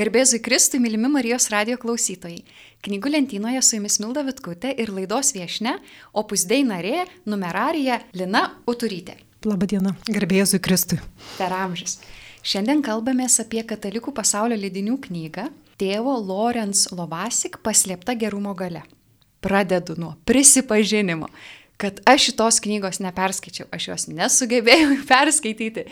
Garbėzui Kristui, mylimi Marijos radio klausytojai. Knygų lentynoje su jumis Milda Vitkutė ir laidos viešne, opus dei narė, numerarija Lina Uturytė. Labadiena, garbėzui Kristui. Per amžius. Šiandien kalbamės apie katalikų pasaulio leidinių knygą Tėvo Lorenz Lovasik paslėpta gerumo gale. Pradedu nuo prisipažinimo kad aš šitos knygos neperskaičiau, aš jos nesugebėjau perskaityti.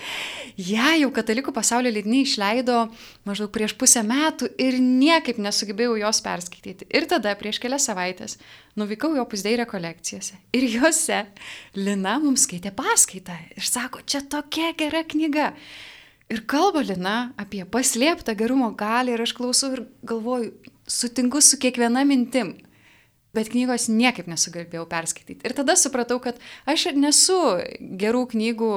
Ja jau katalikų pasaulio leidiniai išleido maždaug prieš pusę metų ir niekaip nesugebėjau jos perskaityti. Ir tada prieš kelias savaitės nuvykau jo pusdeirė kolekcijose. Ir juose Lina mums skaitė paskaitą ir sako, čia tokia gera knyga. Ir kalba Lina apie paslėptą gerumo galį ir aš klausau ir galvoju, sutinku su kiekviena mintim bet knygos niekaip nesugebėjau perskaityti. Ir tada supratau, kad aš nesu gerų knygų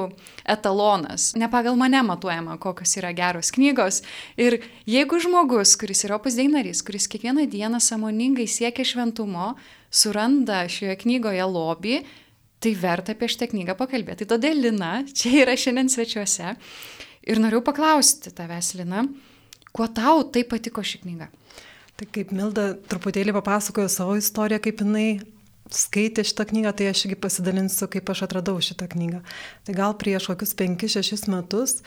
etalonas, ne pagal mane matuojama, kokios yra geros knygos. Ir jeigu žmogus, kuris yra opus deinarys, kuris kiekvieną dieną samoningai siekia šventumo, suranda šioje knygoje lobį, tai verta apie šitą knygą pakalbėti. Tai todėl Lina čia yra šiandien svečiuose. Ir noriu paklausti tavęs, Lina, kuo tau taip patiko ši knyga? Tai kaip Milda truputėlį papasakojo savo istoriją, kaip jinai skaitė šitą knygą, tai aš irgi pasidalinsiu, kaip aš atradau šitą knygą. Tai gal prieš kokius 5-6 metus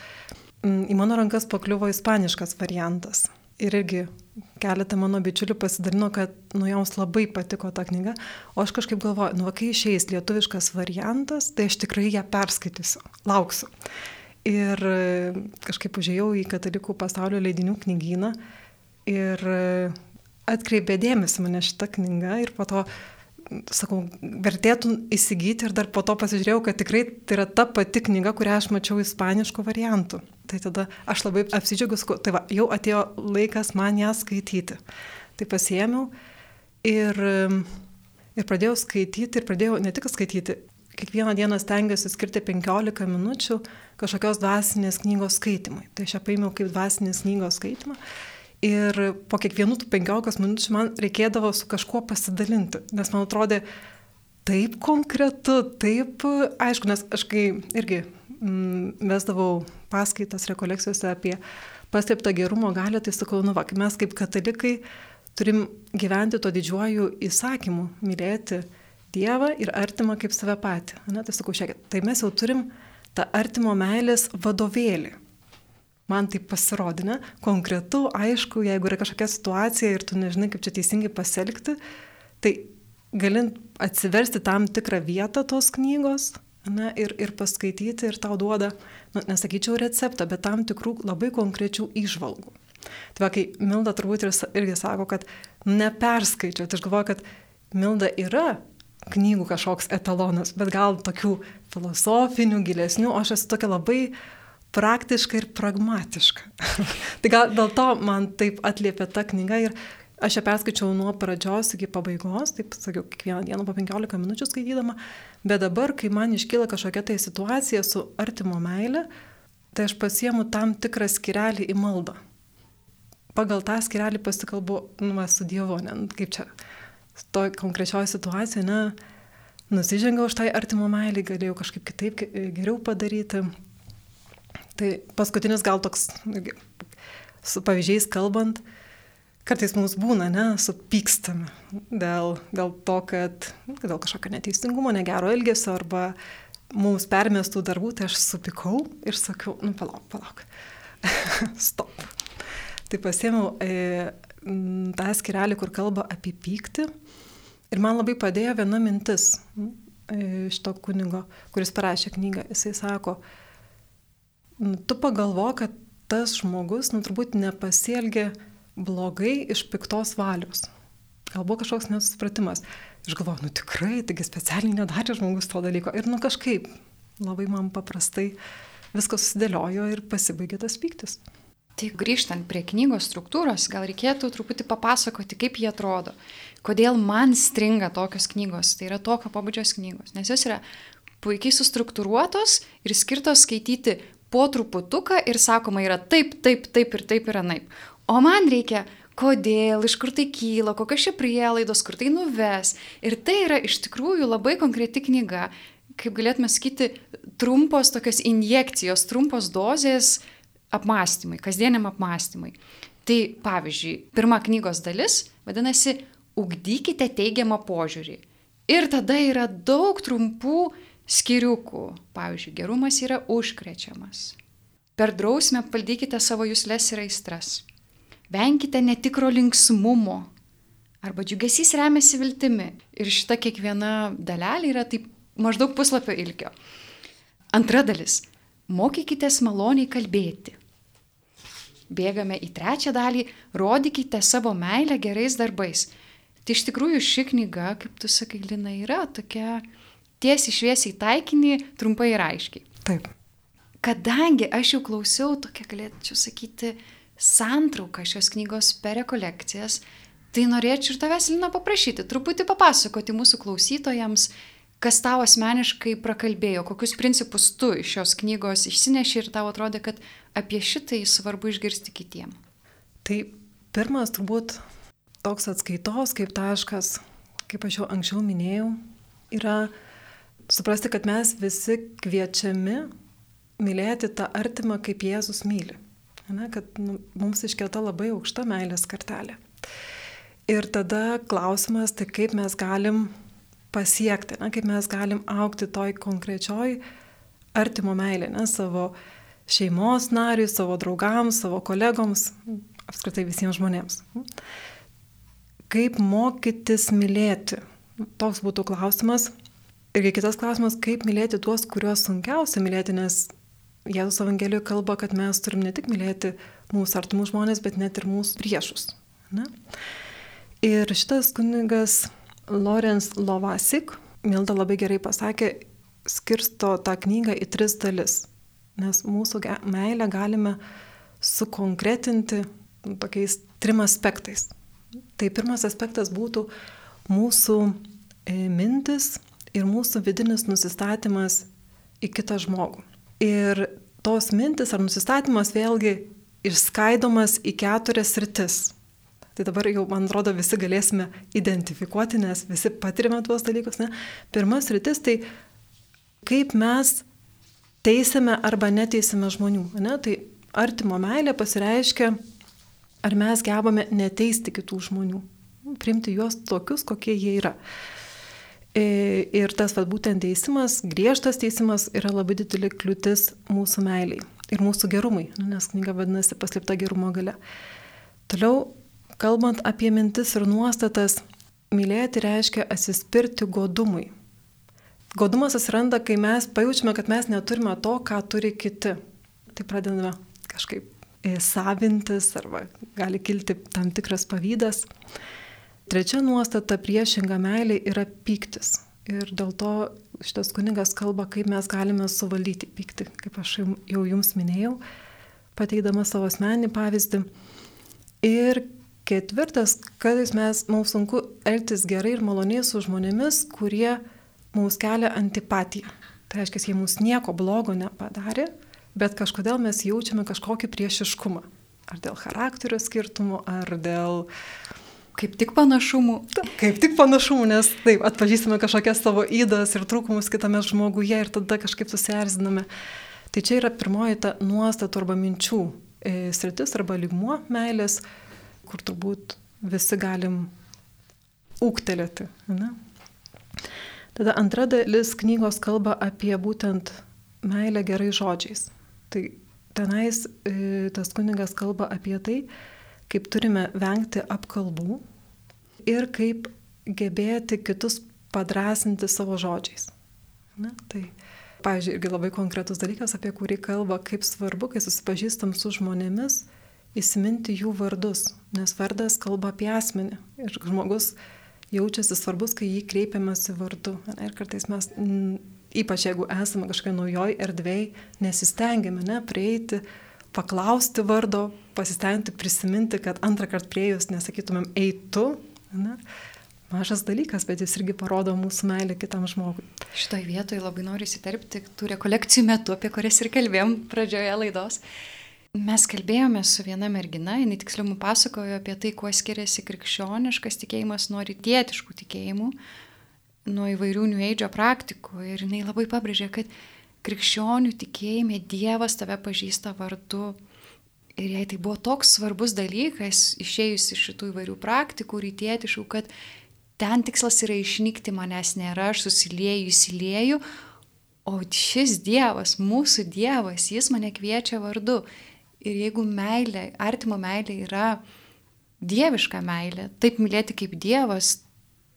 mm, į mano rankas pakliuvo ispaniškas variantas. Ir irgi keletą mano bičiulių pasidalino, kad nu joms labai patiko ta knyga, o aš kažkaip galvoju, nu kai išeis lietuviškas variantas, tai aš tikrai ją perskaitysiu, lauksiu. Ir kažkaip užėjau į katalikų pasaulio leidinių knygyną ir atkreipė dėmesį mane šitą knygą ir po to, sakau, vertėtų įsigyti ir dar po to pasižiūrėjau, kad tikrai tai yra ta pati knyga, kurią aš mačiau ispaniškų variantų. Tai tada aš labai apsidžiaugiu, tai va, jau atėjo laikas man ją skaityti. Tai pasiėmiau ir, ir pradėjau skaityti ir pradėjau ne tik skaityti, kiekvieną dieną stengiuosi skirti 15 minučių kažkokios dvasinės knygos skaitimui. Tai aš ją paėmiau kaip dvasinės knygos skaitimą. Ir po kiekvienų tų 15 minučių man reikėdavo su kažkuo pasidalinti, nes man atrodė taip konkretu, taip aišku, nes aš kai irgi mm, vesdavau paskaitas rekolekcijose apie paslėptą gerumo galę, tai sakau, nu va, mes kaip katalikai turim gyventi to didžiuoju įsakymu - mylėti Dievą ir artimą kaip save patį. Ne, tai sakau, šiek tiek, tai mes jau turim tą artimo meilės vadovėlį man tai pasirodė, ne? Konkretu, aišku, jeigu yra kažkokia situacija ir tu nežinai, kaip čia teisingai pasielgti, tai galint atsiversti tam tikrą vietą tos knygos ne, ir, ir paskaityti ir tau duoda, nu, nesakyčiau receptą, bet tam tikrų labai konkrečių išvalgų. Tai va, kai Milda turbūt ir, irgi sako, kad neperskaičiau, tai aš galvoju, kad Milda yra knygų kažkoks etalonas, bet gal tokių filosofinių, gilesnių, aš esu tokia labai praktiška ir pragmatiška. tai gal dėl to man taip atliepia ta knyga ir aš ją perskaičiau nuo pradžios iki pabaigos, taip sakiau, kiekvieną dieną po 15 minučių skaitydama, bet dabar, kai man iškyla kažkokia tai situacija su artimo meilė, tai aš pasiemu tam tikrą skirelį į maldą. Pagal tą skirelį pasikalbu, nu, su Dievu, ne, kaip čia, to konkrečioje situacijoje, ne, nusižengiau už tai artimo meilį, galėjau kažkaip kitaip geriau padaryti, Tai paskutinis gal toks, su pavyzdžiais kalbant, kartais mums būna, ne, supykstame dėl, dėl to, kad dėl kažkokio neteisingumo, negero elgesio arba mums permestų darbų, tai aš supikau ir sakiau, nu palauk, palauk, stop. Tai pasėmiau e, tą skirelį, kur kalba apie pyktį ir man labai padėjo viena mintis e, iš to kunigo, kuris parašė knygą. Jisai sako, nu, tu pagalvo, kad tas žmogus, nu, turbūt nepasielgė blogai iš piktos valios. Gal buvo kažkoks nesusipratimas. Aš galvoju, nu tikrai, taigi specialiai nedarė žmogus to dalyko. Ir nu kažkaip labai man paprastai viskas susidėliojo ir pasibaigė tas pyktis. Tai grįžtant prie knygos struktūros, gal reikėtų truputį papasakoti, kaip jie atrodo. Kodėl man stringa tokios knygos, tai yra tokio pabudžios knygos, nes jos yra puikiai sustruktūruotos ir skirtos skaityti po truputuką ir sakoma yra taip, taip, taip ir taip ir anaip. O man reikia, kodėl, iš kur tai kyla, kokios čia prielaidos, kur tai nuves. Ir tai yra iš tikrųjų labai konkreti knyga, kaip galėtume sakyti, trumpos tokios injekcijos, trumpos dozės apmąstymai, kasdieniam apmąstymai. Tai pavyzdžiui, pirma knygos dalis vadinasi Ugdykite teigiamą požiūrį. Ir tada yra daug trumpų skiriukų. Pavyzdžiui, gerumas yra užkrečiamas. Per drausmę valdykite savo jūslės ir aistras. Venkite netikro linksmumo. Arba džiugesys remiasi viltimi. Ir šita kiekviena dalelė yra taip maždaug puslapio ilgio. Antra dalis. Mokykitės maloniai kalbėti. Bėgame į trečią dalį. Rodykite savo meilę gerais darbais. Tai iš tikrųjų ši knyga, kaip tu sakai, Lina, yra tokia tiesiai šviesiai taikinį, trumpai ir aiškiai. Taip. Kadangi aš jau klausiau tokia, galėčiau sakyti, santrauką šios knygos per rekolekcijas, tai norėčiau ir tavęs, Lina, paprašyti, truputį papasakoti mūsų klausytojams, kas tau asmeniškai prakalbėjo, kokius principus tu iš šios knygos išsineši ir tau atrodė, kad apie šitai svarbu išgirsti kitiem. Tai pirmas turbūt toks atskaitos kaip taškas, kaip aš jau anksčiau minėjau, yra suprasti, kad mes visi kviečiami mylėti tą artimą, kaip Jėzus myli. Ne, kad nu, mums iškelta labai aukšta meilės kartelė. Ir tada klausimas, tai kaip mes galim pasiekti, ne, kaip mes galim aukti toj konkrečioj artimo meilė, ne, savo šeimos nariui, savo draugams, savo kolegoms, apskritai visiems žmonėms kaip mokytis mylėti? Toks būtų klausimas. Ir kitas klausimas, kaip mylėti tuos, kuriuos sunkiausia mylėti, nes Jėzus Evangelijoje kalba, kad mes turim ne tik mylėti mūsų artimus žmonės, bet net ir mūsų priešus. Ne? Ir šitas kunigas Lorenz Lovasik, Milda labai gerai pasakė, skirsto tą knygą į tris dalis. Nes mūsų meilę galime sukonkretinti tokiais trim aspektais. Tai pirmas aspektas būtų mūsų e, mintis ir mūsų vidinis nusistatymas į kitą žmogų. Ir tos mintis ar nusistatymas vėlgi išskaidomas į keturias rytis. Tai dabar jau, man atrodo, visi galėsime identifikuoti, nes visi patirime tuos dalykus. Ne? Pirmas rytis tai kaip mes teisime arba neteisime žmonių. Ne? Tai artimo meilė pasireiškia Ar mes gebame neteisti kitų žmonių, priimti juos tokius, kokie jie yra. E, ir tas vat, būtent teisimas, griežtas teisimas yra labai didelė kliūtis mūsų meiliai ir mūsų gerumui, nu, nes knyga vadinasi paslėpta gerumo gale. Toliau, kalbant apie mintis ir nuostatas, mylėti reiškia atsispirti godumui. Godumas atsiranda, kai mes pajaučiame, kad mes neturime to, ką turi kiti. Tai pradedame kažkaip savintis arba gali kilti tam tikras pavydas. Trečia nuostata priešinga meilė yra pyktis. Ir dėl to šitas kunigas kalba, kaip mes galime suvaldyti pyktį, kaip aš jau jums minėjau, pateikdama savo asmenį pavyzdį. Ir ketvirtas, kad mes, mums sunku elgtis gerai ir maloniai su žmonėmis, kurie mums kelia antipatiją. Tai reiškia, jie mums nieko blogo nepadarė, bet kažkodėl mes jaučiame kažkokį priešiškumą. Ar dėl charakterio skirtumų, ar dėl... Kaip tik panašumų. Kaip tik panašumų, nes taip, atpažįstame kažkokias savo įdas ir trūkumus kitame žmoguje ir tada kažkaip susierziname. Tai čia yra pirmoji ta nuostatų arba minčių e, sritis arba lygmuo meilės, kur turbūt visi galim ūktelėti. Ne? Tada antra dalis knygos kalba apie būtent meilę gerai žodžiais. Tai tenais e, tas kunigas kalba apie tai, kaip turime vengti apkalbų ir kaip gebėti kitus padrasinti savo žodžiais. Na, tai, pavyzdžiui, irgi labai konkretus dalykas, apie kurį kalba, kaip svarbu, kai susipažįstam su žmonėmis, įsiminti jų vardus, nes vardas kalba apie asmenį ir žmogus jaučiasi svarbus, kai jį kreipiamasi vardu. Ir kartais mes ypač jeigu esame kažkokia naujoj erdvėj, nesistengiame, ne, prieiti, paklausti vardo, pasistengti prisiminti, kad antrą kartą prieėjus nesakytumėm eitu, ne, mažas dalykas, bet jis irgi parodo mūsų meilę kitam žmogui. Šitoje vietoje labai noriu įsiterpti tų rekolekcijų metu, apie kurias ir kalbėjom pradžioje laidos. Mes kalbėjome su viena mergina, jinai tiksliau mums pasakojo apie tai, kuo skiriasi krikščioniškas tikėjimas nuo rytietiškų tikėjimų, nuo įvairių New Age praktikų ir jinai labai pabrėžė, kad krikščionių tikėjime Dievas tave pažįsta vardu Ir jai tai buvo toks svarbus dalykas, išėjus iš šitų įvairių praktikų, rytietiškų, kad ten tikslas yra išnykti, manęs nėra, aš susilieju, įsilieju, o šis Dievas, mūsų Dievas, jis mane kviečia vardu. Ir jeigu meilė, artimo meilė yra dieviška meilė, taip mylėti kaip Dievas,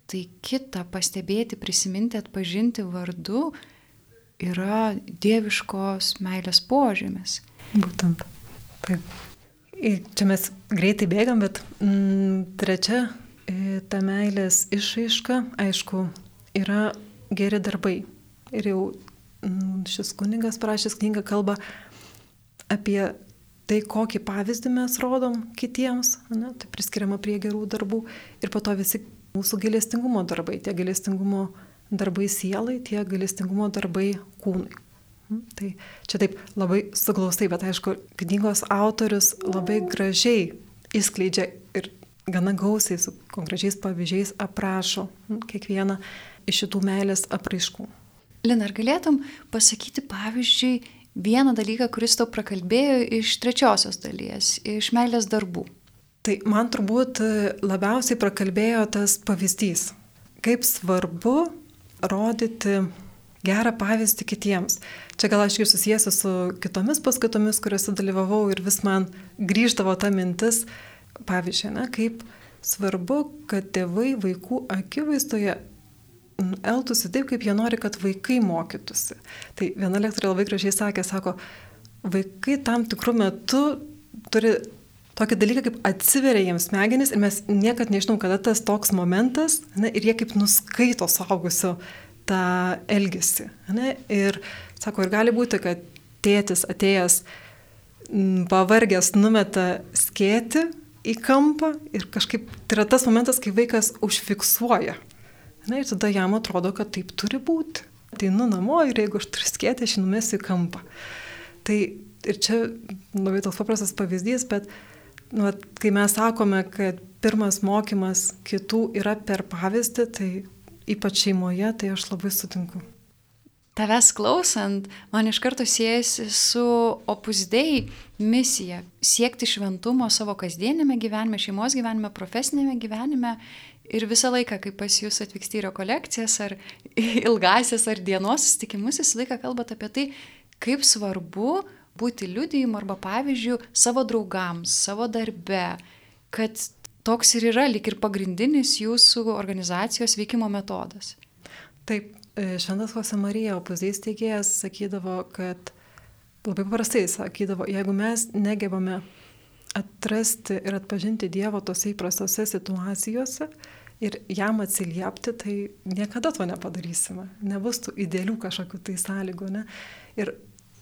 tai kita pastebėti, prisiminti, atpažinti vardu yra dieviškos meilės požymis. Būtent. Taip. Čia mes greitai bėgam, bet mm, trečia e, ta meilės išraiška, aišku, yra geri darbai. Ir jau mm, šis kunigas parašęs knygą kalba apie tai, kokį pavyzdį mes rodom kitiems, ne, tai priskiriama prie gerų darbų ir po to visi mūsų gailestingumo darbai, tie gailestingumo darbai sielai, tie gailestingumo darbai kūnui. Mhm. Tai čia taip labai suglaustai, bet aišku, knygos autorius labai gražiai įskleidžia ir gana gausiai su konkrečiais pavyzdžiais aprašo mhm, kiekvieną iš šitų meilės apraiškų. Lina, ar galėtum pasakyti pavyzdžiui vieną dalyką, kuris tau prakalbėjo iš trečiosios dalies, iš meilės darbų? Tai man turbūt labiausiai prakalbėjo tas pavyzdys, kaip svarbu rodyti gerą pavyzdį kitiems. Čia gal aš ir susijęsiu su kitomis paskaitomis, kuriuose dalyvavau ir vis man grįždavo ta mintis, pavyzdžiui, ne, kaip svarbu, kad tėvai vaikų akivaizdoje elgtųsi taip, kaip jie nori, kad vaikai mokytųsi. Tai viena lektorė labai gražiai sakė, sako, vaikai tam tikrų metų turi tokį dalyką, kaip atsiveria jiems smegenys ir mes niekad nežinom, kada tas toks momentas ne, ir jie kaip nuskaito saugusio tą elgesį. Ne? Ir sako, ir gali būti, kad tėtis atėjęs pavargęs numeta skėti į kampą ir kažkaip tai yra tas momentas, kai vaikas užfiksuoja. Na ir tada jam atrodo, kad taip turi būti. Tai nu namo ir jeigu aš turiu skėti, aš numesiu į kampą. Tai ir čia labai toks paprastas pavyzdys, bet nu, kai mes sakome, kad pirmas mokymas kitų yra per pavyzdį, tai ypač šeimoje, tai aš labai sutinku. Tavęs klausant, man iš karto siejasi su opusdėjai misija - siekti šventumo savo kasdienėme gyvenime, šeimos gyvenime, profesinėme gyvenime. Ir visą laiką, kai pas jūs atvyksti į rekolekcijas ar ilgasias ar dienos susitikimus, visą laiką kalbate apie tai, kaip svarbu būti liudijimu arba pavyzdžių savo draugams, savo darbe, kad toks ir yra lik ir pagrindinis jūsų organizacijos veikimo metodas. Taip, e, Šventas Jose Marija, opozijos teigėjas, sakydavo, kad labai paprastai sakydavo, jeigu mes negebame atrasti ir atpažinti Dievo tose įprastose situacijose ir jam atsiliepti, tai niekada to nepadarysime. Nebus tų idealių kažkokių tai sąlygų. Ne? Ir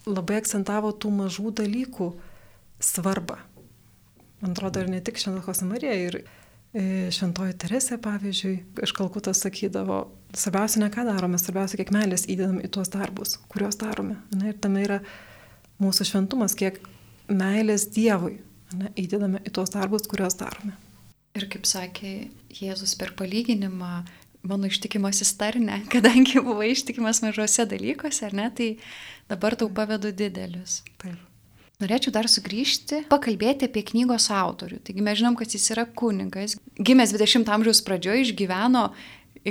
labai akcentavo tų mažų dalykų svarbą. Man atrodo, ir ne tik Šventos Marija, ir e, Šventoji Teresė, pavyzdžiui, iš Kalkutos sakydavo, svarbiausia ne ką darome, svarbiausia, kiek meilės įdedam į tuos darbus, kuriuos darome. Ne, ir tame yra mūsų šventumas, kiek meilės Dievui ne, įdedame į tuos darbus, kuriuos darome. Ir kaip sakė Jėzus per palyginimą, mano ištikimasis tarne, kadangi buvai ištikimas mažose dalykuose, ar ne, tai dabar tau pavedu didelius. Taip. Norėčiau dar sugrįžti, pakalbėti apie knygos autorių. Taigi mes žinom, kad jis yra kunigas, gimęs 20 amžiaus pradžioje, išgyveno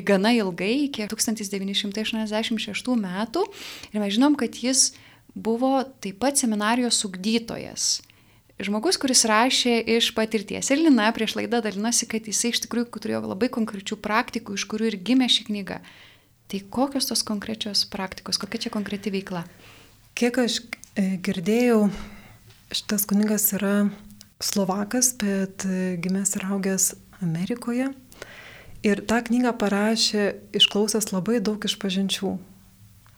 gana ilgai, iki 1986 metų. Ir mes žinom, kad jis buvo taip pat seminarijos ugdytojas žmogus, kuris rašė iš patirties. Ir Lina prieš laidą dalinosi, kad jisai iš tikrųjų turėjo labai konkrečių praktikų, iš kurių ir gimė ši knyga. Tai kokios tos konkrečios praktikos, kokia čia konkreti veikla? Kiek aš e, girdėjau, šitas kunigas yra Slovakas, bet e, gimęs ir augęs Amerikoje. Ir tą knygą parašė išklausęs labai daug išpažinčių.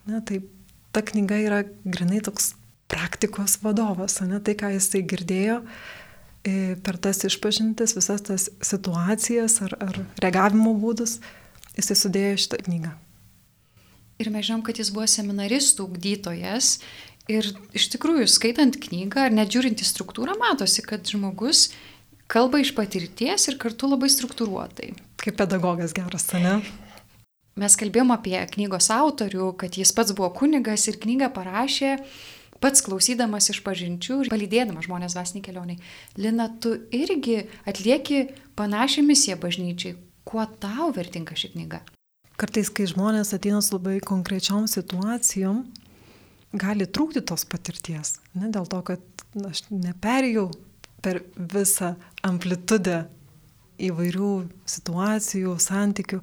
Na, tai ta knyga yra grinai toks praktikos vadovas, ne tai, ką jisai girdėjo e, per tas išpažintis, visas tas situacijas ar, ar reagavimo būdus, jisai sudėjo šitą knygą. Ir mes žinom, kad jis buvo seminaristų ugdytojas ir iš tikrųjų, skaitant knygą ar net žiūrint į struktūrą, matosi, kad žmogus kalba iš patirties ir kartu labai struktūruotai. Kaip pedagogas geras, ne? Mes kalbėjom apie knygos autorių, kad jis pats buvo kunigas ir knygą parašė pats klausydamas iš pažinčių ir palydėdamas žmonės dvasiniai kelioniai, Lina, tu irgi atlieki panašią misiją bažnyčiai. Kuo tau vertinga ši knyga? Kartais, kai žmonės ateina su labai konkrečiom situacijom, gali trūkti tos patirties. Ne dėl to, kad na, aš neperėjau per visą amplitudę įvairių situacijų, santykių.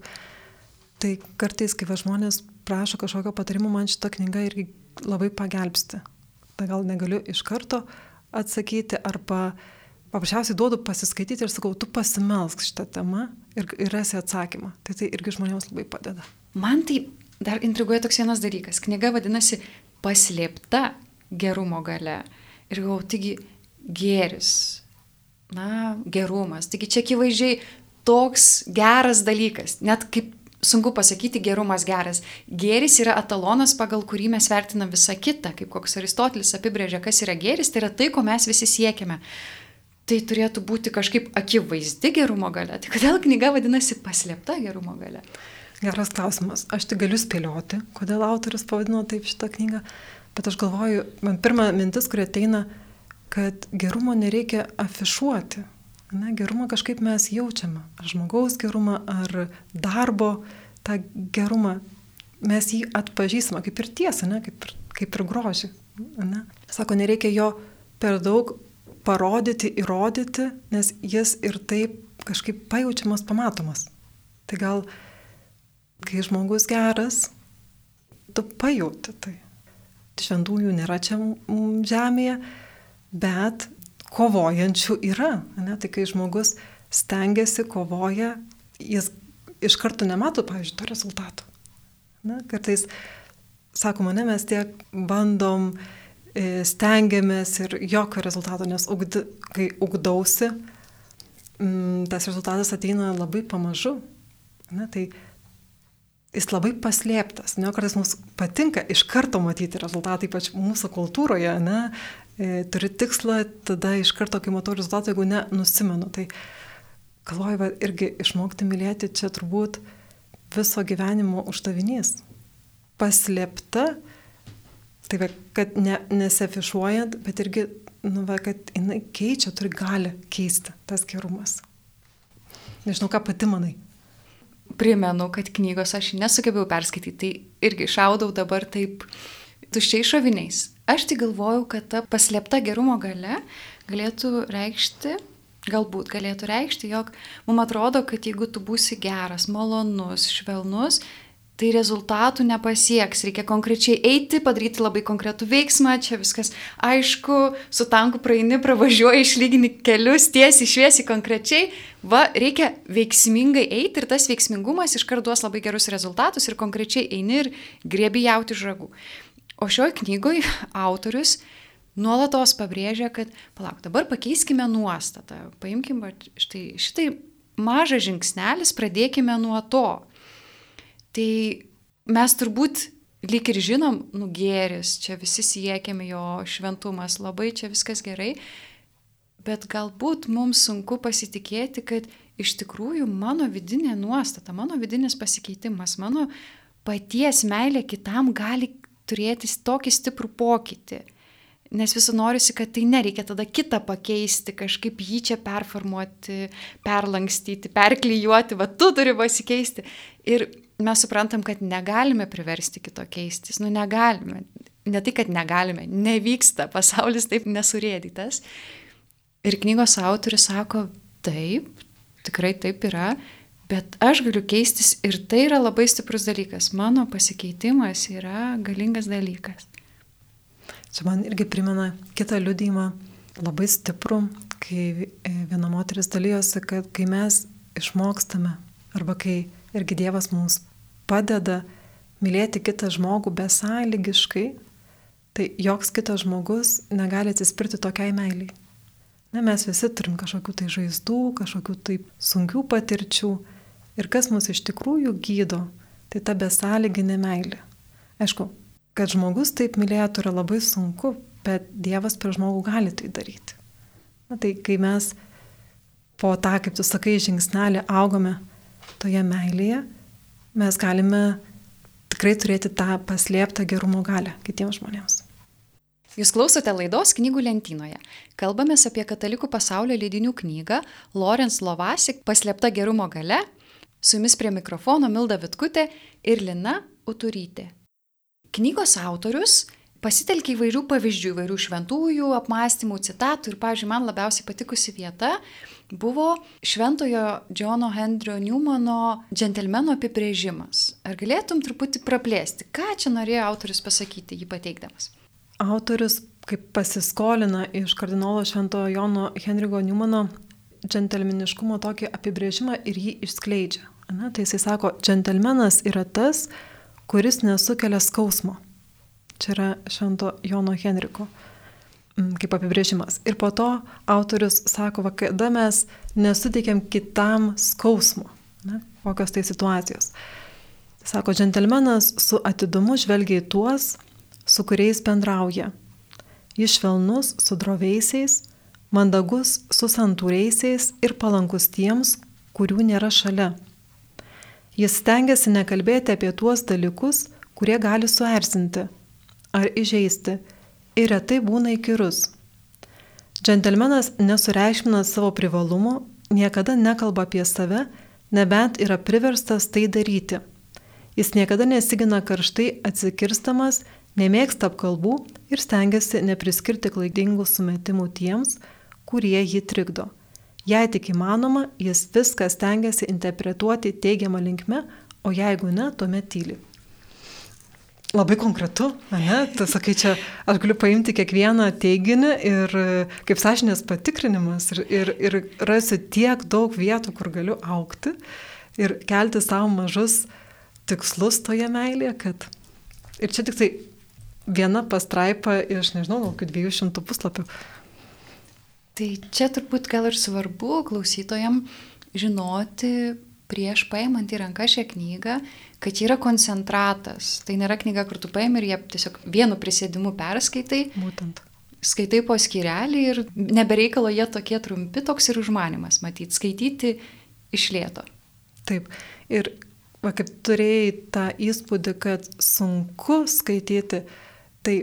Tai kartais, kai žmonės prašo kažkokio patarimo, man šita knyga irgi labai pagelbsti. Tai gal negaliu iš karto atsakyti arba paprasčiausiai duodu pasiskaityti ir sakau, tu pasimelsk šitą temą ir, ir rasi atsakymą. Tai tai irgi žmonėms labai padeda. Man tai dar intriguoja toks vienas dalykas. Knyga vadinasi Paslėpta gerumo gale. Ir galvoju, taigi gėris, na, gerumas. Taigi čia akivaizdžiai toks geras dalykas. Net kaip sunku pasakyti gerumas geras. Gėris yra etalonas, pagal kurį mes vertinam visą kitą, kaip koks Aristotelis apibrėžia, kas yra gėris, tai yra tai, ko mes visi siekiame. Tai turėtų būti kažkaip akivaizdi gerumo gale. Tai kodėl knyga vadinasi paslėpta gerumo gale? Geras klausimas. Aš tik galiu spėlioti, kodėl autorius pavadino taip šitą knygą, bet aš galvoju, man pirma mintis, kuri ateina, kad gerumo nereikia afišuoti. Ne, gerumą kažkaip mes jaučiame. Ar žmogaus gerumą, ar darbo tą gerumą. Mes jį atpažįstame kaip ir tiesą, ne, kaip, ir, kaip ir grožį. Ne. Sako, nereikia jo per daug parodyti, įrodyti, nes jis ir taip kažkaip pajaučiamas, pamatomas. Tai gal, kai žmogus geras, tu pajauti tai. Šventųjų nėra čia žemėje, bet kovojančių yra. Ne? Tai kai žmogus stengiasi, kovoja, jis iš karto nemato, pavyzdžiui, to rezultato. Ne? Kartais, sakoma, ne, mes tiek bandom, e, stengiamės ir jokio rezultato, nes ugdi, kai ugdausi, tas rezultatas ateina labai pamažu. Ne? Tai jis labai paslėptas. Ne, kartais mums patinka iš karto matyti rezultatą, ypač mūsų kultūroje, ne, e, turi tikslą, tada iš karto, kai matau rezultatą, jeigu ne, nusimenu. Tai galvoju, irgi išmokti mylėti čia turbūt viso gyvenimo uždavinys. Paslėpta, tai va, kad ne, nesiafišuojant, bet irgi, nu, va, kad jinai keičia, turi gali keisti tas gerumas. Nežinau, ką pati manai primenu, kad knygos aš nesugebėjau perskaityti, tai irgi šaudau dabar taip tuščiai šoviniais. Aš tik galvojau, kad ta paslėpta gerumo gale galėtų reikšti, galbūt galėtų reikšti, jog mums atrodo, kad jeigu tu būsi geras, malonus, švelnus, tai rezultatų nepasieks. Reikia konkrečiai eiti, padaryti labai konkretų veiksmą, čia viskas aišku, su tanku praeini, pravažiuoji, išlygini kelius tiesiai, šviesiai, konkrečiai. Va, reikia veiksmingai eiti ir tas veiksmingumas iškart duos labai gerus rezultatus ir konkrečiai eini ir grėbi jauti žragų. O šioje knygoje autorius nuolatos pabrėžia, kad, palauk, dabar pakeiskime nuostatą, paimkime štai šitai mažas žingsnelis, pradėkime nuo to Tai mes turbūt lyg ir žinom, nu gėris, čia visi siekiame jo šventumas, labai čia viskas gerai, bet galbūt mums sunku pasitikėti, kad iš tikrųjų mano vidinė nuostata, mano vidinis pasikeitimas, mano paties meilė kitam gali turėti tokį stiprų pokytį. Nes visų norisi, kad tai nereikia tada kitą pakeisti, kažkaip jį čia performuoti, perlankstyti, perklyjuoti, va tu turi pasikeisti. Ir mes suprantam, kad negalime priversti kito keistis. Nu, negalime. Ne tai, kad negalime, nevyksta, pasaulis taip nesurėdytas. Ir knygos autorius sako, taip, tikrai taip yra, bet aš galiu keistis ir tai yra labai stiprus dalykas. Mano pasikeitimas yra galingas dalykas. Čia man irgi primena kitą liudymą, labai stiprų, kai viena moteris dalyjosi, kad kai mes išmokstame arba kai irgi Dievas mums padeda mylėti kitą žmogų besąlygiškai, tai joks kitas žmogus negali atsispirti tokiai meiliai. Ne, mes visi turim kažkokių tai žaizdų, kažkokių tai sunkių patirčių ir kas mus iš tikrųjų gydo, tai ta besąlyginė meilė. Aišku, kad žmogus taip mylėtų yra labai sunku, bet Dievas per žmogų gali tai daryti. Na, tai kai mes po tą, kaip tu sakai, žingsnelį augame toje meilėje, mes galime tikrai turėti tą paslėptą gerumo galę kitiems žmonėms. Jūs klausote laidos knygų lentynoje. Kalbamės apie katalikų pasaulio leidinių knygą Lorenz Lovasik paslėpta gerumo gale. Su jumis prie mikrofono Milda Vitkutė ir Lina Uturytė. Knygos autorius pasitelkia įvairių pavyzdžių, įvairių šventųjų, apmąstymų, citatų ir, pavyzdžiui, man labiausiai patikusi vieta buvo šventojo Džono Hendrio Newmano džentelmeno apibrėžimas. Ar galėtum truputį praplėsti, ką čia norėjo autorius pasakyti, jį pateikdamas? Autorius kaip pasiskolina iš kardinolo šventojo Jono Henrigo Newmano džentelmeniškumo tokį apibrėžimą ir jį išskleidžia. Ne? Tai jisai sako, džentelmenas yra tas, kuris nesukelia skausmo. Čia yra Švento Jono Henriko kaip apibrėžimas. Ir po to autorius sako, va, kada mes nesuteikiam kitam skausmo, ne, kokios tai situacijos. Sako, džentelmenas su atidumu žvelgia į tuos, su kuriais bendrauja. Jis švelnus su droveisiais, mandagus su santūreisiais ir palankus tiems, kurių nėra šalia. Jis stengiasi nekalbėti apie tuos dalykus, kurie gali suerzinti ar įžeisti ir retai būna įkyrus. Džentelmenas nesureikšmina savo privalumų, niekada nekalba apie save, nebent yra priverstas tai daryti. Jis niekada nesigina karštai atsikirstamas, nemėgsta apkalbų ir stengiasi nepriskirti klaidingų sumetimų tiems, kurie jį trikdo. Jei tik įmanoma, jis viską stengiasi interpretuoti teigiamą linkme, o jeigu ne, tuomet tyli labai konkretu, ne? Tu sakai, čia aš galiu paimti kiekvieną teiginį ir kaip sąžinės patikrinimas ir, ir, ir rasiu tiek daug vietų, kur galiu aukti ir kelti savo mažus tikslus toje meilėje, kad ir čia tik tai viena pastraipa iš, nežinau, kokių 200 puslapių. Tai čia turbūt gal ir svarbu klausytojam žinoti prieš paimant į ranką šią knygą, kad yra koncentratas. Tai nėra knyga, kur tu paimi ir jie tiesiog vienu prisėdimu perskaitai. Būtent. Skaitai po skirelį ir nebereikalo jie tokie trumpi, toks ir užmanimas, matyti, skaityti iš lėto. Taip. Ir va, kaip turėjai tą įspūdį, kad sunku skaityti, tai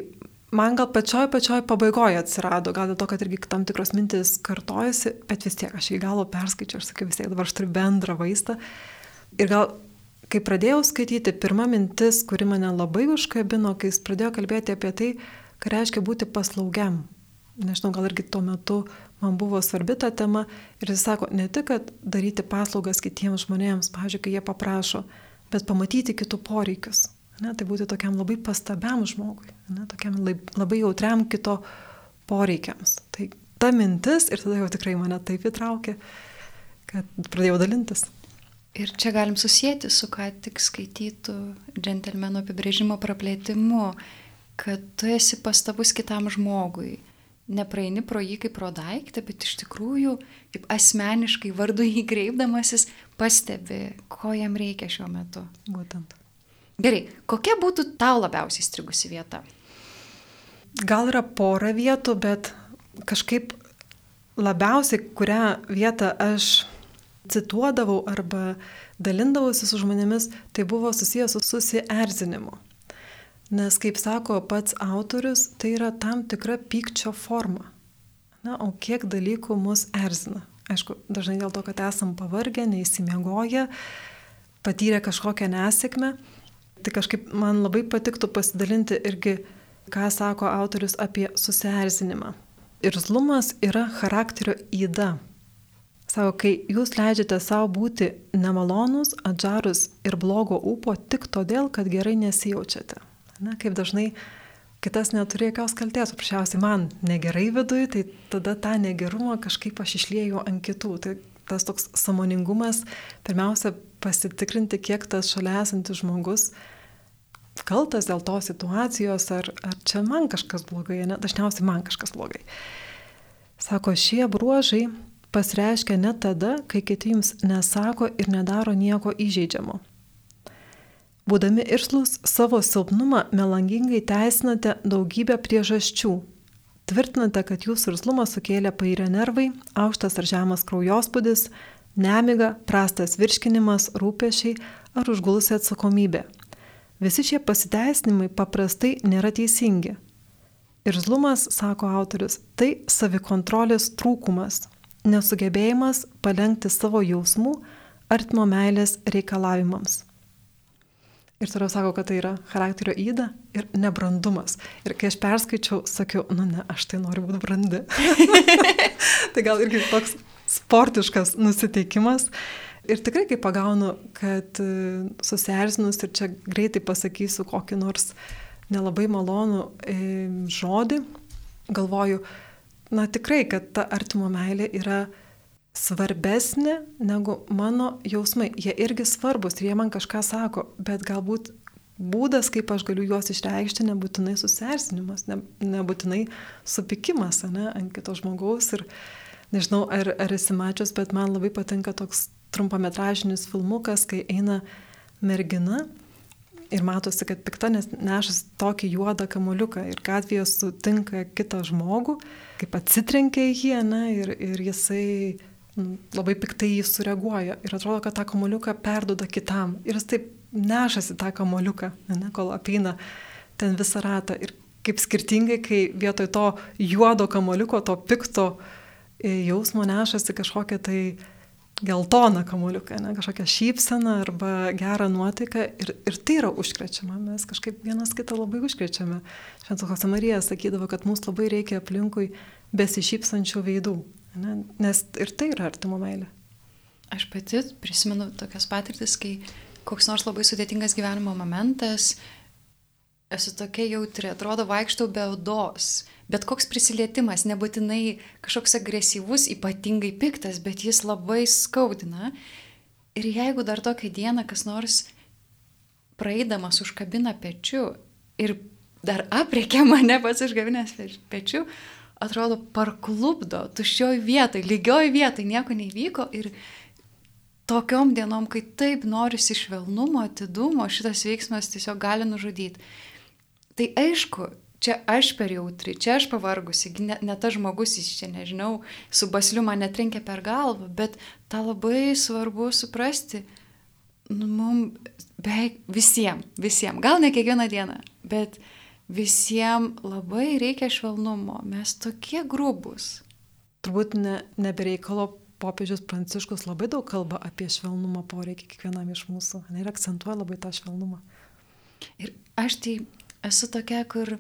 man gal pačioj pačioj pabaigoje atsirado, gal dėl to, kad irgi tam tikros mintis kartojasi, bet vis tiek aš į galvo perskaičiau ir sakiau, vis tiek dabar aš turiu bendrą vaizdą. Ir gal kai pradėjau skaityti, pirma mintis, kuri mane labai užkabino, kai jis pradėjo kalbėti apie tai, ką reiškia būti paslaugiam. Nežinau, gal irgi tuo metu man buvo svarbi ta tema ir jis sako, ne tik, kad daryti paslaugas kitiems žmonėms, pavyzdžiui, kai jie paprašo, bet pamatyti kitų poreikius. Ne, tai būti tokiam labai pastabiam žmogui, ne, tokiam labai jautriam kito poreikiams. Tai ta mintis ir tada jau tikrai mane taip įtraukė, kad pradėjau dalintis. Ir čia galim susijęti su ką tik skaitytų džentelmeno apibrėžimo praplėtimu, kad tu esi pastabus kitam žmogui. Nepraeini pro jį kaip pro daiktą, bet iš tikrųjų, kaip asmeniškai vardu jį kreipdamasis, pastebi, ko jam reikia šiuo metu. Būtent. Gerai, kokia būtų tau labiausiai strigusi vieta? Gal yra pora vietų, bet kažkaip labiausiai, kurią vietą aš cituodavau arba dalindavausi su žmonėmis, tai buvo susijęs su susierzinimu. Nes, kaip sako pats autorius, tai yra tam tikra pykčio forma. Na, o kiek dalykų mus erzina? Aišku, dažnai dėl to, kad esam pavargę, neįsimiegoję, patyrę kažkokią nesėkmę. Tai kažkaip man labai patiktų pasidalinti irgi, ką sako autorius apie susierzinimą. Irzlumas yra charakterio įda. Sako, kai jūs leidžiate savo būti nemalonus, atžarus ir blogo ūpo tik todėl, kad gerai nesijaučiate. Ne, kaip dažnai kitas neturi jokios kalties, paprasčiausiai man negerai viduje, tai tada tą negerumą kažkaip aš išlieju ant kitų. Tai tas toks samoningumas, pirmiausia, pasitikrinti, kiek tas šalia esantis žmogus kaltas dėl tos situacijos, ar, ar čia man kažkas blogai, ne, dažniausiai man kažkas blogai. Sako, šie bruožai pasireiškia net tada, kai kiti jums nesako ir nedaro nieko įžeidžiamo. Būdami irslus savo silpnumą melangingai teisinate daugybę priežasčių. Tvirtinate, kad jūsų irslumą sukėlė pairę nervai, aukštas ar žemas kraujospūdis, nemiga, prastas virškinimas, rūpešiai ar užgulusi atsakomybė. Visi šie pasiteisinimai paprastai nėra teisingi. Irzlumas, sako autorius, tai savikontrolės trūkumas, nesugebėjimas palengti savo jausmų artimo meilės reikalavimams. Ir toliau sako, kad tai yra charakterio įda ir nebrandumas. Ir kai aš perskaičiau, sakiau, nu ne, aš tai noriu būti brandi. tai gal irgi toks sportiškas nusiteikimas. Ir tikrai, kai pagaunu, kad e, susierzinus ir čia greitai pasakysiu kokį nors nelabai malonų e, žodį, galvoju, na tikrai, kad ta artimo meilė yra svarbesnė negu mano jausmai. Jie irgi svarbus ir jie man kažką sako, bet galbūt būdas, kaip aš galiu juos išreikšti, nebūtinai susiersinimas, ne, nebūtinai supikimas ne, ant kito žmogaus. Ir nežinau, ar, ar esi mačius, bet man labai patinka toks trumpametražinis filmukas, kai eina mergina ir matosi, kad pikta, nes nešas tokį juodą kamuliuką ir gatvėje sutinka kitą žmogų, kaip atsitrenkia į jį, ne, ir, ir jisai nu, labai piktai jį sureaguoja. Ir atrodo, kad tą kamuliuką perdoda kitam. Ir jis taip nešasi tą kamuliuką, ne, kol apeina ten visą ratą. Ir kaip skirtingai, kai vietoj to juodo kamuliuko, to pikto e, jausmo nešasi kažkokia tai geltoną kamuliuką, ne, kažkokią šypseną arba gerą nuotaiką ir, ir tai yra užkrečiama, mes kažkaip vienas kitą labai užkrečiame. Šventas Marija sakydavo, kad mums labai reikia aplinkui besišypsančių veidų. Ne? Nes ir tai yra artimo meilė. Aš pati prisimenu tokias patirtis, kai koks nors labai sudėtingas gyvenimo momentas, esu tokia jautri, atrodo vaikštau be odos, bet koks prisilietimas, nebūtinai kažkoks agresyvus, ypatingai piktas, bet jis labai skaudina. Ir jeigu dar tokią dieną kas nors praeidamas užkabina pečiu ir dar apriekia mane pats užgavinęs pečiu, atrodo parklubdo, tuščioj vietoj, lygioj vietoj, nieko nevyko ir tokiom dienom, kai taip norisi švelnumo, atidumo, šitas veiksmas tiesiog gali nužudyti. Tai aišku, čia aš per jautri, čia aš pavargusi, ne, ne tas žmogus, jis čia nežinau, su basliu mane trenkė per galvą, bet tą labai svarbu suprasti, nu, mums beveik visiems, visiems, gal ne kiekvieną dieną, bet visiems labai reikia švelnumo, mes tokie grubus. Turbūt ne, nebereikalo popiežius Pranciškus labai daug kalba apie švelnumo poreikį kiekvienam iš mūsų ne, ir akcentuoja labai tą švelnumą. Ir aš tai esu tokia, kur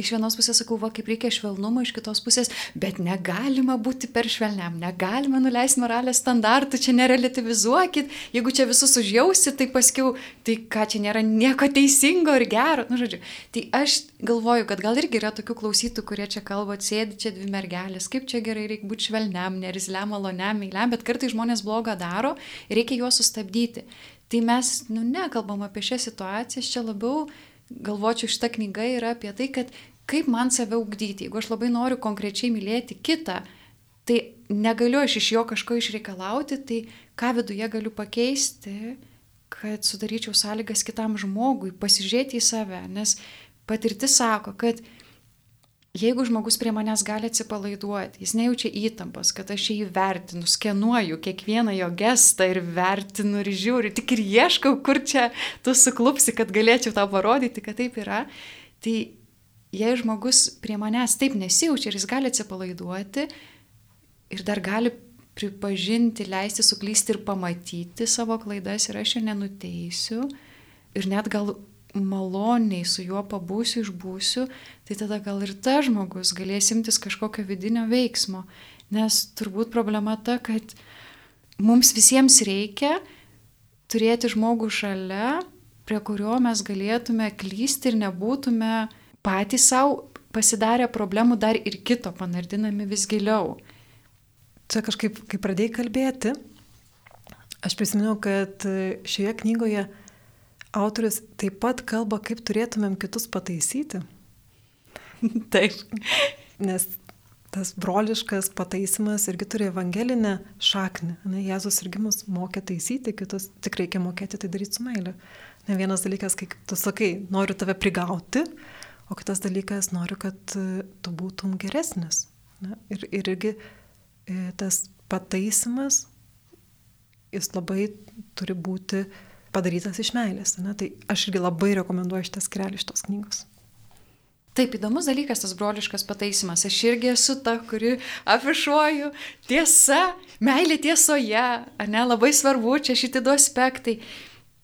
iš vienos pusės sakau, va, kaip reikia švelnumo, iš kitos pusės, bet negalima būti per švelniam, negalima nuleisti moralės standartų, čia nerelativizuokit, jeigu čia visus užjausit, tai paskiau, tai ką čia nėra nieko teisingo ir gero, nu žodžiu. Tai aš galvoju, kad gal irgi yra tokių klausytų, kurie čia kalba, sėdi čia dvi mergelės, kaip čia gerai reikia būti švelniam, nerizliam, maloniam, meiliam, bet kartai žmonės blogą daro ir reikia juos sustabdyti. Tai mes, nu, nekalbam apie šią situaciją, čia labiau galvočiau, šita knyga yra apie tai, kad kaip man save ugdyti, jeigu aš labai noriu konkrečiai mylėti kitą, tai negaliu aš iš jo kažko išreikalauti, tai ką viduje galiu pakeisti, kad sudaryčiau sąlygas kitam žmogui, pasižiūrėti į save, nes patirtis sako, kad jeigu žmogus prie manęs gali atsipalaiduoti, jis nejaučia įtampos, kad aš jį vertinu, skenuoju kiekvieną jo gestą ir vertinu ir žiūriu, tik ir ieškau, kur čia tu suklupsi, kad galėčiau tau parodyti, kad taip yra, tai jei žmogus prie manęs taip nesijaučia ir jis gali atsipalaiduoti ir dar gali pripažinti, leisti suklysti ir pamatyti savo klaidas ir aš jo nenuteisiu ir net gal maloniai su juo pabūsiu, išbūsiu, tai tada gal ir ta žmogus galės imtis kažkokio vidinio veiksmo. Nes turbūt problema ta, kad mums visiems reikia turėti žmogų šalia, prie kurio mes galėtume klysti ir nebūtume patys savo pasidarę problemų dar ir kito panardinami vis giliau. Čia kažkaip, kai pradėjai kalbėti, aš prisiminiau, kad šioje knygoje autorius taip pat kalba, kaip turėtumėm kitus pataisyti. Taip. Nes tas broliškas pataisimas irgi turi evangelinę šaknį. Ne, Jėzus irgi mus mokė taisyti, kitus tik reikia mokėti tai daryti su meilė. Ne vienas dalykas, kai tu sakai, noriu tave prigauti, O kitas dalykas, noriu, kad e, tu būtum geresnis. Ne? Ir, ir irgi e, tas pataisimas, jis labai turi būti padarytas iš meilės. Ne? Tai aš irgi labai rekomenduoju šitą skrelį iš tos knygos. Taip įdomus dalykas tas broliškas pataisimas. Aš irgi esu ta, kuri afišuoju tiesa, meilė tiesoje, ne, labai svarbu čia šitie du aspektai.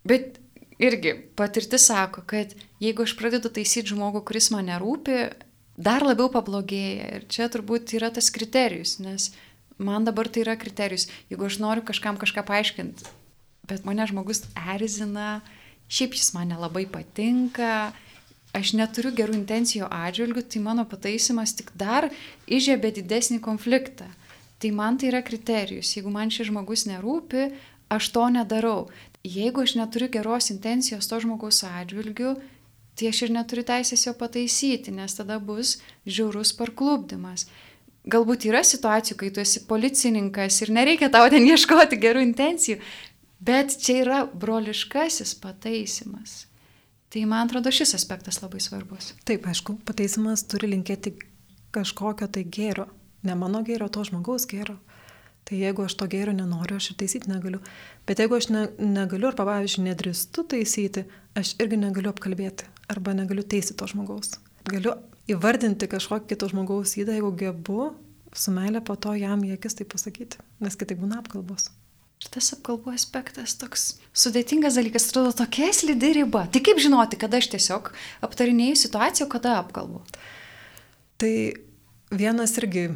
Bet irgi patirtis sako, kad jeigu aš pradedu taisyti žmogų, kuris man nerūpi, dar labiau pablogėja. Ir čia turbūt yra tas kriterijus, nes man dabar tai yra kriterijus. Jeigu aš noriu kažkam kažką paaiškinti, bet mane žmogus erzina, šiaip jis man nelabai patinka, aš neturiu gerų intencijų atžvilgių, tai mano pataisimas tik dar išėbė didesnį konfliktą. Tai man tai yra kriterijus. Jeigu man šis žmogus nerūpi, aš to nedarau. Jeigu aš neturiu geros intencijos to žmogaus atžvilgių, tai aš ir neturiu teisės jo pataisyti, nes tada bus žiaurus parklubdimas. Galbūt yra situacijų, kai tu esi policininkas ir nereikia tau ten ieškoti gerų intencijų, bet čia yra broliškasis pataisimas. Tai man atrodo šis aspektas labai svarbus. Taip, aišku, pataisimas turi linkėti kažkokio tai gėrio. Ne mano gėrio, to žmogaus gėrio. Tai jeigu aš to gėrio nenoriu, aš ir taisyti negaliu. Bet jeigu aš ne, negaliu, arba pavyzdžiui, nedrįstu taisyti, aš irgi negaliu apkalbėti. Arba negaliu teisyti to žmogaus. Galiu įvardinti kažkokį kito žmogaus įdą, jeigu gebu, su meilė po to jam į akis tai pasakyti. Nes kitaip būna apkalbos. Ir tas apkalbų aspektas toks sudėtingas dalykas, atrodo tokia slidi riba. Tai kaip žinoti, kada aš tiesiog aptarinėjau situaciją, kada apkalbu? Tai vienas irgi,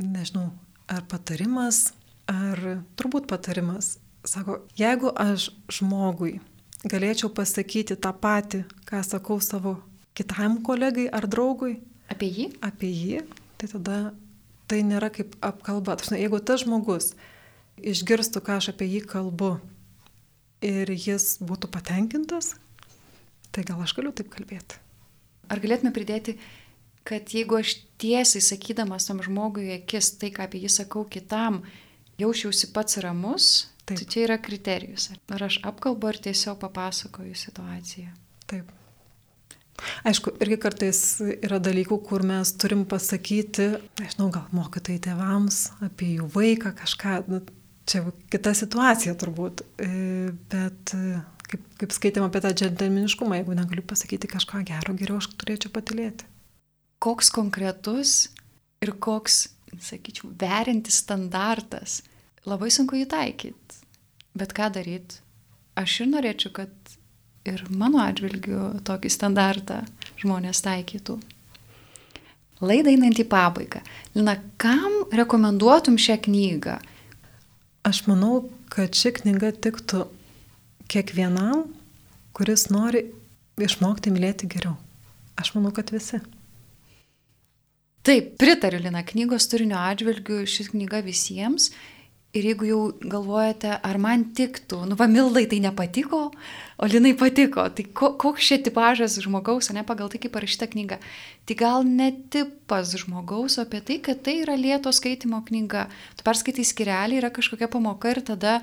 nežinau, ar patarimas, ar turbūt patarimas. Sako, jeigu aš žmogui galėčiau pasakyti tą patį, ką sakau savo kitam kolegai ar draugui. Apie jį? Apie jį, tai tada tai nėra kaip apkalba. Tačiau, jeigu tas žmogus išgirstų, ką aš apie jį kalbu ir jis būtų patenkintas, tai gal aš galiu taip kalbėti. Ar galėtume pridėti, kad jeigu aš tiesiai sakydamas tam žmogui akis tai, ką apie jį sakau kitam, jaučiausi pats ramus, taip. tai čia yra kriterijus. Ar aš apkalbu, ar tiesiog papasakoju situaciją. Taip. Aišku, irgi kartais yra dalykų, kur mes turim pasakyti, nežinau, gal mokytojai tėvams apie jų vaiką kažką, nu, čia kita situacija turbūt, e, bet e, kaip, kaip skaitėm apie tą džentelmeniškumą, jeigu negaliu pasakyti kažką gero, geriau aš turėčiau patilėti. Koks konkretus ir koks, sakyčiau, verintis standartas, labai sunku įtaikyti. Bet ką daryti? Aš ir norėčiau, kad ir mano atžvilgiu tokį standartą žmonės taikytų. Laidai einant į pabaigą. Lina, kam rekomenduotum šią knygą? Aš manau, kad ši knyga tiktų kiekvienam, kuris nori išmokti mylėti geriau. Aš manau, kad visi. Taip, pritariu Lina knygos turinio atžvilgiu, ši knyga visiems Ir jeigu jau galvojate, ar man tiktų, nu va Mildai tai nepatiko, o Linai patiko, tai ko, koks čia tipažas žmogaus, ne pagal tai, kaip parašyta knyga. Tai gal ne tipas žmogaus, o apie tai, kad tai yra lėto skaitimo knyga. Tu perskaitai skirelį, yra kažkokia pamoka ir tada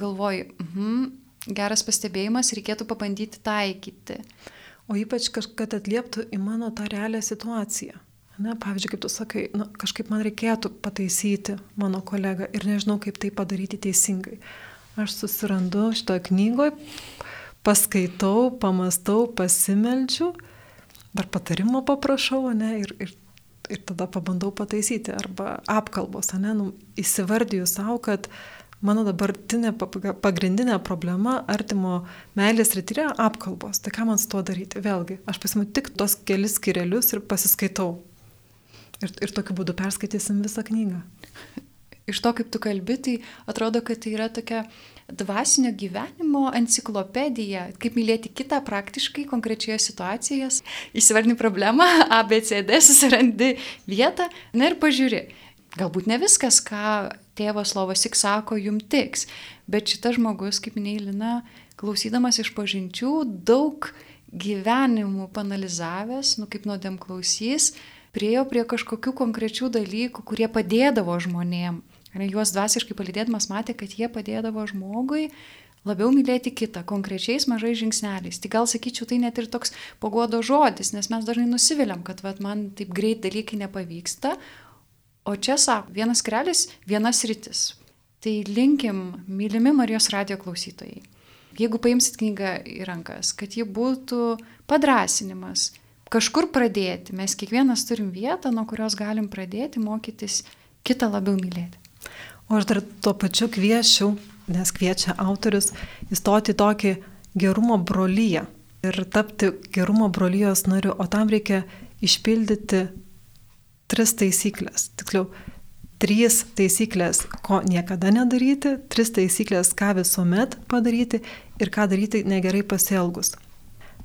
galvoji, mhm, geras pastebėjimas, reikėtų pabandyti taikyti. O ypač, kad atlieptų į mano tą realią situaciją. Ne, pavyzdžiui, kaip tu sakai, nu, kažkaip man reikėtų pataisyti mano kolegą ir nežinau, kaip tai padaryti teisingai. Aš susirandu šitoje knygoje, paskaitau, pamastau, pasimeldžiu, dar patarimo paprašau, ne, ir, ir, ir tada pabandau pataisyti. Arba apkalbos, ne, nu, įsivardiju savo, kad mano dabartinė pagrindinė problema artimo meilės rytyje apkalbos. Tai ką man su tuo daryti? Vėlgi, aš pasimu tik tos kelis skirelius ir pasiskaitau. Ir, ir tokiu būdu perskaitysim visą knygą. Iš to, kaip tu kalbi, tai atrodo, kad tai yra tokia dvasinio gyvenimo enciklopedija, kaip mylėti kitą praktiškai konkrečioje situacijoje. Įsivardini problemą, ABCD, susirandi vietą, na ir pažiūri. Galbūt ne viskas, ką tėvas Lovas tik sako, jum tiks, bet šitas žmogus, kaip neįlina, klausydamas iš pažinčių, daug gyvenimų panalizavęs, nu kaip nuodėm klausys, priejo prie kažkokių konkrečių dalykų, kurie padėdavo žmonėm. Juos dvasiškai palydėdamas matė, kad jie padėdavo žmogui labiau mylėti kitą, konkrečiais mažais žingsneliais. Tai gal sakyčiau, tai net ir toks pagodo žodis, nes mes dažnai nusiviliam, kad vat, man taip greit dalykai nepavyksta. O čia sako, vienas krelis, vienas rytis. Tai linkim, mylimi Marijos radio klausytojai. Jeigu paimsit knygą į rankas, kad ji būtų padrasinimas, kažkur pradėti. Mes kiekvienas turim vietą, nuo kurios galim pradėti mokytis kitą labiau mylėti. O aš dar tuo pačiu kviečiau, nes kviečia autorius, įstoti tokį gerumo brolyje ir tapti gerumo brolyjos nariu, o tam reikia išpildyti tris taisyklės. Tiksliau, trys taisyklės, ko niekada nedaryti, tris taisyklės, ką visuomet padaryti ir ką daryti negerai pasielgus.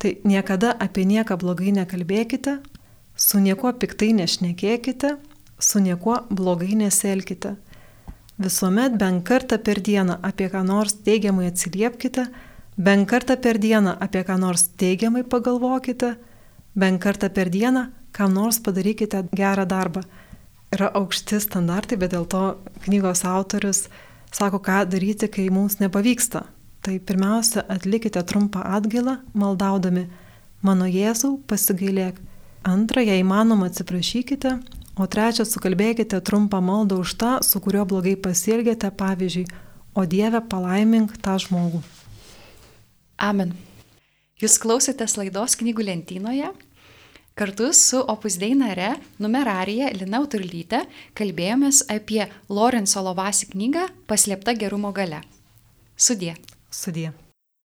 Tai niekada apie nieką blogai nekalbėkite, su niekuo piktai nešnekėkite, su niekuo blogai nesielkite. Visuomet bent kartą per dieną apie ką nors teigiamai atsiliepkite, bent kartą per dieną apie ką nors teigiamai pagalvokite, bent kartą per dieną kam nors padarykite gerą darbą. Yra aukšti standartai, bet dėl to knygos autorius sako, ką daryti, kai mums nepavyksta Tai pirmiausia, atlikite trumpą atgailą, maldaudami, mano Jėzau, pasigailėk. Antra, jei įmanoma, atsiprašykite. O trečia, sukalbėkite trumpą maldą už tą, su kuriuo blogai pasielgėte, pavyzdžiui, o Dieve palaimink tą žmogų. Amen. Jūs klausėtės laidos knygų lentynoje. Kartu su Opus Dei nare numerarija Lina Uturlyte kalbėjomės apie Lorenzo Lovasi knygą Paslėpta gerumo gale. Sudie. Sudie.